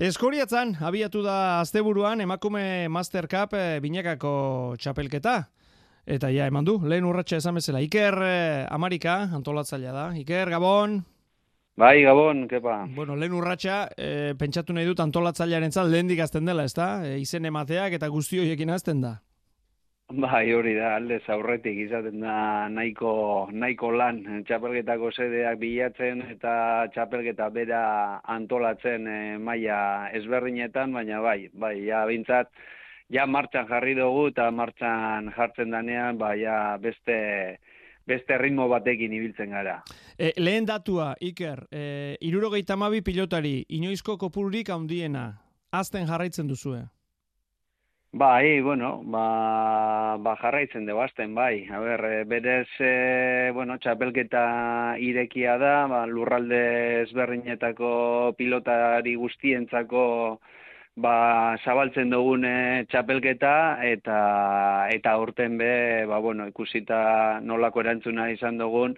Eskoriatzan, abiatu da asteburuan emakume Master Cup e, binakako txapelketa. Eta ja, eman du, lehen urratxa esan bezala. Iker e, Amarika, antolatzailea da. Iker, Gabon. Bai, Gabon, kepa. Bueno, lehen urratxa, e, pentsatu nahi dut antolatzailearen zal, lehen dikazten dela, ez da? E, izen emateak eta guztioiekin azten da. Bai, hori da, alde zaurretik izaten da nahiko, nahiko lan txapelgetako sedeak bilatzen eta txapelgeta bera antolatzen e, maila ezberdinetan, baina bai, bai, ja bintzat, ja martxan jarri dugu eta martxan jartzen danean, bai, ja beste, beste ritmo batekin ibiltzen gara. E, lehen datua, Iker, e, irurogeita mabi pilotari, inoizko kopururik handiena, azten jarraitzen duzue? Bai, bueno, ba, ba jarraitzen dugu azten, bai. A ber, eh, berez, e, bueno, txapelketa irekia da, ba, lurralde ezberdinetako pilotari guztientzako ba, zabaltzen dugune txapelketa, eta eta urten be, ba, bueno, ikusita nolako erantzuna izan dugun,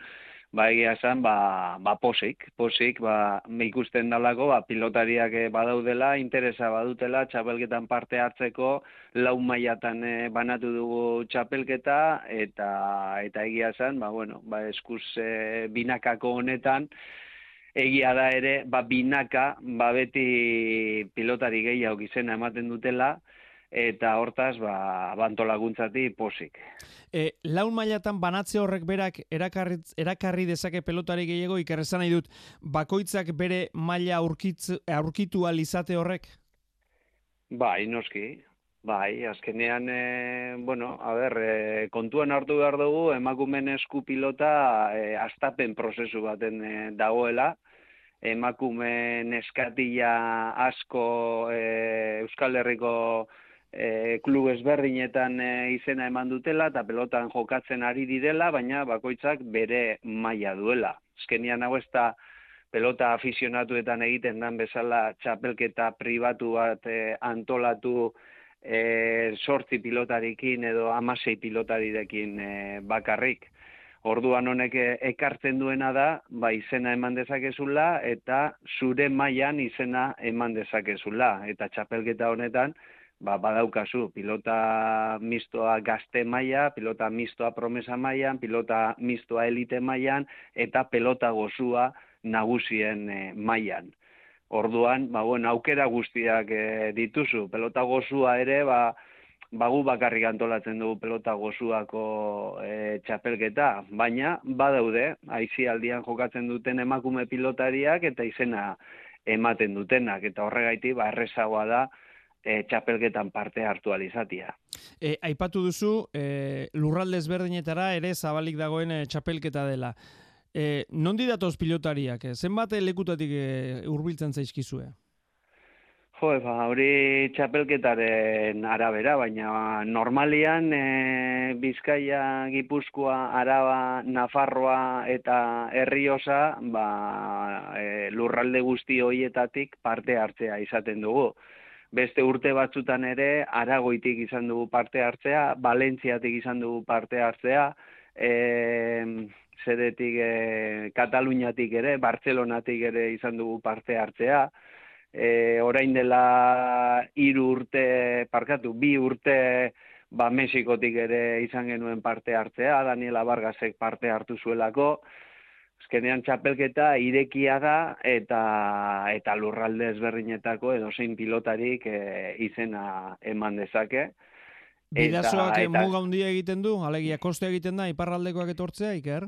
ba egia esan, ba, ba posik, posik, ba, ikusten dalako, ba, pilotariak eh, badaudela, interesa badutela, txapelketan parte hartzeko, lau mailatan eh, banatu dugu txapelketa, eta eta egia esan, ba, bueno, ba, eskuz e, binakako honetan, egia da ere, ba, binaka, ba, beti pilotari gehiago izena ematen dutela, eta hortaz ba bantolaguntzati posik. E, laun mailatan banatze horrek berak erakarri, erakarri dezake pelotari gehiago ikerrezan nahi dut bakoitzak bere maila aurkitz, aurkitu alizate horrek? Bai, noski. Bai, azkenean, e, bueno, a ber, e, kontuan hartu behar dugu, emakumen esku pilota e, astapen prozesu baten e, dagoela, emakumen eskatila asko e, Euskal Herriko e, klub ezberdinetan e, izena eman dutela eta pelotan jokatzen ari direla, baina bakoitzak bere maila duela. Ezkenian hau ez da pelota afizionatuetan egiten dan bezala txapelketa pribatu bat e, antolatu e, sortzi pilotarikin edo amasei pilotarirekin e, bakarrik. Orduan honek ekartzen duena da, ba izena eman dezakezula eta zure mailan izena eman dezakezula. Eta txapelketa honetan, ba, badaukazu, pilota mistoa gazte maila, pilota mistoa promesa mailan, pilota mistoa elite mailan eta pelota gozua nagusien e, mailan. Orduan, ba, bueno, aukera guztiak e, dituzu, pelota gozua ere, ba, bagu bakarrik antolatzen dugu pelota gozuako e, txapelketa, baina badaude, aizi aldian jokatzen duten emakume pilotariak eta izena ematen dutenak, eta horregaiti, ba, errezagoa da, e, txapelketan parte hartu alizatia. E, aipatu duzu, e, lurralde ezberdinetara ere zabalik dagoen e, txapelketa dela. E, nondi datoz pilotariak? E, zenbat lekutatik e, urbiltzen zaizkizue? Jo, ba, hori txapelketaren arabera, baina normalian e, Bizkaia, Gipuzkoa, Araba, Nafarroa eta Herriosa ba, e, lurralde guzti hoietatik parte hartzea izaten dugu beste urte batzutan ere aragoitik izan dugu parte hartzea, Valentziatik izan dugu parte hartzea, e, zedetik e, Kataluniatik ere, Bartzelonatik ere izan dugu parte hartzea, e, orain dela hiru urte, parkatu, bi urte, ba, Mexikotik ere izan genuen parte hartzea, Daniela Vargasek parte hartu zuelako, azkenean txapelketa irekia da eta eta lurralde ezberdinetako edo zein pilotarik e, izena eman dezake. Bidazoak eta, muga handia egiten du, alegia koste egiten da, iparraldekoak etortzea, Iker?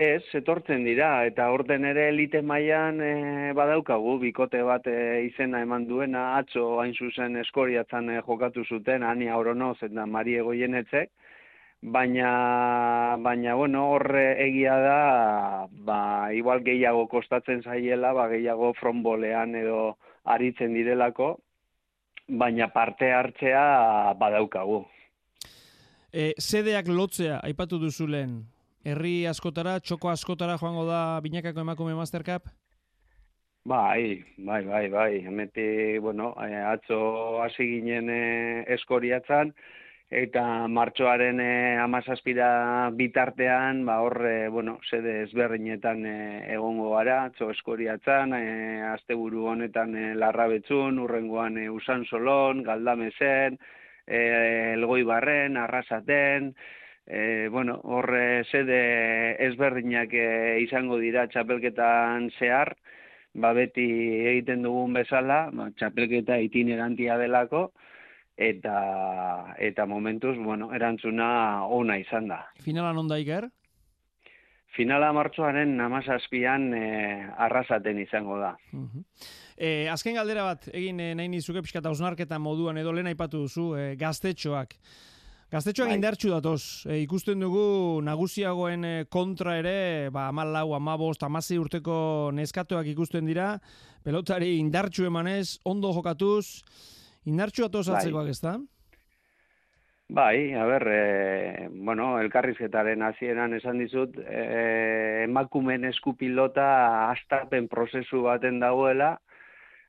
Ez, etortzen dira, eta orten ere elite mailan e, badaukagu, bikote bat e, izena eman duena, atzo hain zuzen eskoriatzen e, jokatu zuten, ani auronoz eta mariego jenetzek, baina baina bueno hor egia da ba igual gehiago kostatzen zaiela ba gehiago fronbolean edo aritzen direlako baina parte hartzea badaukagu. E, sedeak lotzea aipatu duzu lehen. Herri askotara txoko askotara joango da binakako emakume master cup? Bai, bai, bai, bai. Hemeti, bueno, eh, atzo hasi ginen eh, eskoriatzan, eta martxoaren e, amazazpira bitartean, ba hor, e, bueno, sede ezberdinetan e, egongo gara, txo eskoriatzen, e, azte buru honetan e, larrabetzun, urrengoan e, usan solon, galdamezen, e, elgoi barren, arrasaten, e, bueno, hor sede ezberdinak e, izango dira txapelketan zehar, ba beti egiten dugun bezala, ba, txapelketa itinerantia delako, eta eta momentuz, bueno, erantzuna ona izan da. Finala non da iker? Finala martxoaren namazazpian e, arrasaten izango da. e, azken galdera bat, egin e, nahi nizuke pixka eta moduan edo lehen aipatu duzu, e, gaztetxoak. Gaztetxoak bai. indartxu datoz, e, ikusten dugu nagusiagoen kontra ere, ba, amal lau, amabost, amazi urteko neskatuak ikusten dira, pelotari indartxu emanez, ondo jokatuz, Indartxu atoz atzekoak bai. ez da? Bai, a ber, e, bueno, elkarrizketaren hasieran esan dizut, e, emakumen eskupilota astapen prozesu baten dagoela,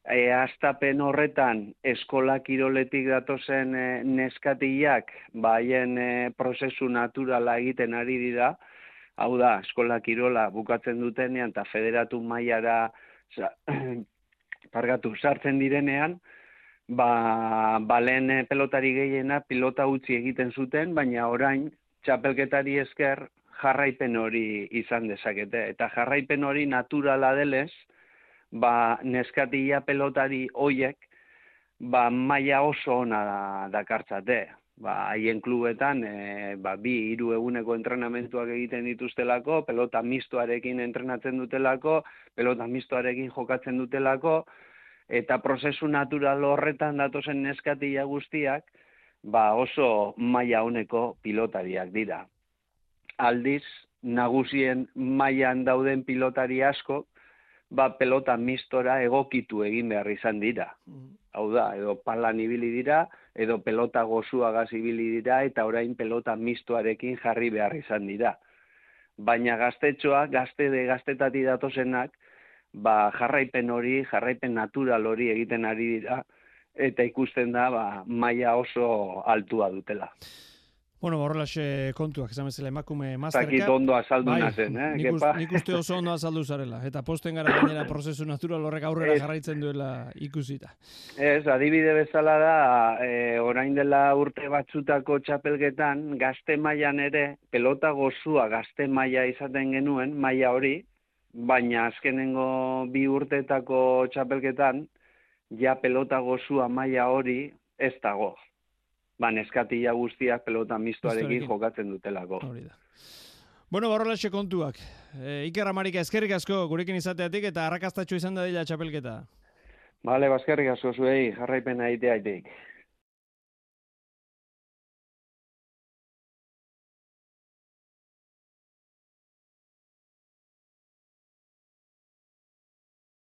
e, astapen horretan eskola kiroletik datozen e, neskatiak, baien e, prozesu naturala egiten ari dira, hau da, eskola kirola bukatzen dutenean eta federatu mailara pargatu sartzen direnean, ba, balen eh, pelotari gehiena pilota utzi egiten zuten, baina orain txapelketari esker jarraipen hori izan dezakete. Eta jarraipen hori naturala delez, ba, neskatia pelotari hoiek, ba, maia oso ona da, dakartzate. Ba, haien klubetan, e, ba, bi hiru eguneko entrenamentuak egiten dituztelako, pelota mistoarekin entrenatzen dutelako, pelota mistoarekin jokatzen dutelako, eta prozesu natural horretan datozen neskatia guztiak, ba oso maila honeko pilotariak dira. Aldiz, nagusien mailan dauden pilotari asko, ba pelota mistora egokitu egin behar izan dira. Mm. Hau da, edo palan ibili dira, edo pelota gozuagaz ibili dira, eta orain pelota mistoarekin jarri behar izan dira. Baina gaztetxoa, gazte de gaztetati datozenak, ba, jarraipen hori, jarraipen natural hori egiten ari dira, eta ikusten da ba, maila oso altua dutela. Bueno, horrelaxe kontuak, esan bezala emakume masterka. Zakit ondo azaldu bai, nazen, eh? Nik, uz, nik uste oso ondo azaldu zarela. Eta posten gara gainera prozesu natural horrek aurrera jarraitzen duela ikusita. Ez, adibide bezala da, e, orain dela urte batzutako txapelgetan, gazte mailan ere, pelota gozua gazte maila izaten genuen, maila hori, baina azkenengo bi urteetako txapelketan, ja pelota gozua maila hori ez dago. Ba, neskatia guztiak pelota mistoarekin jokatzen dutelako. Hori da. Bueno, borrola kontuak. E, Iker Amarika, eskerrik asko gurekin izateatik eta arrakastatxo izan da dila txapelketa. Bale, bazkerrik asko zuei, jarraipena aitea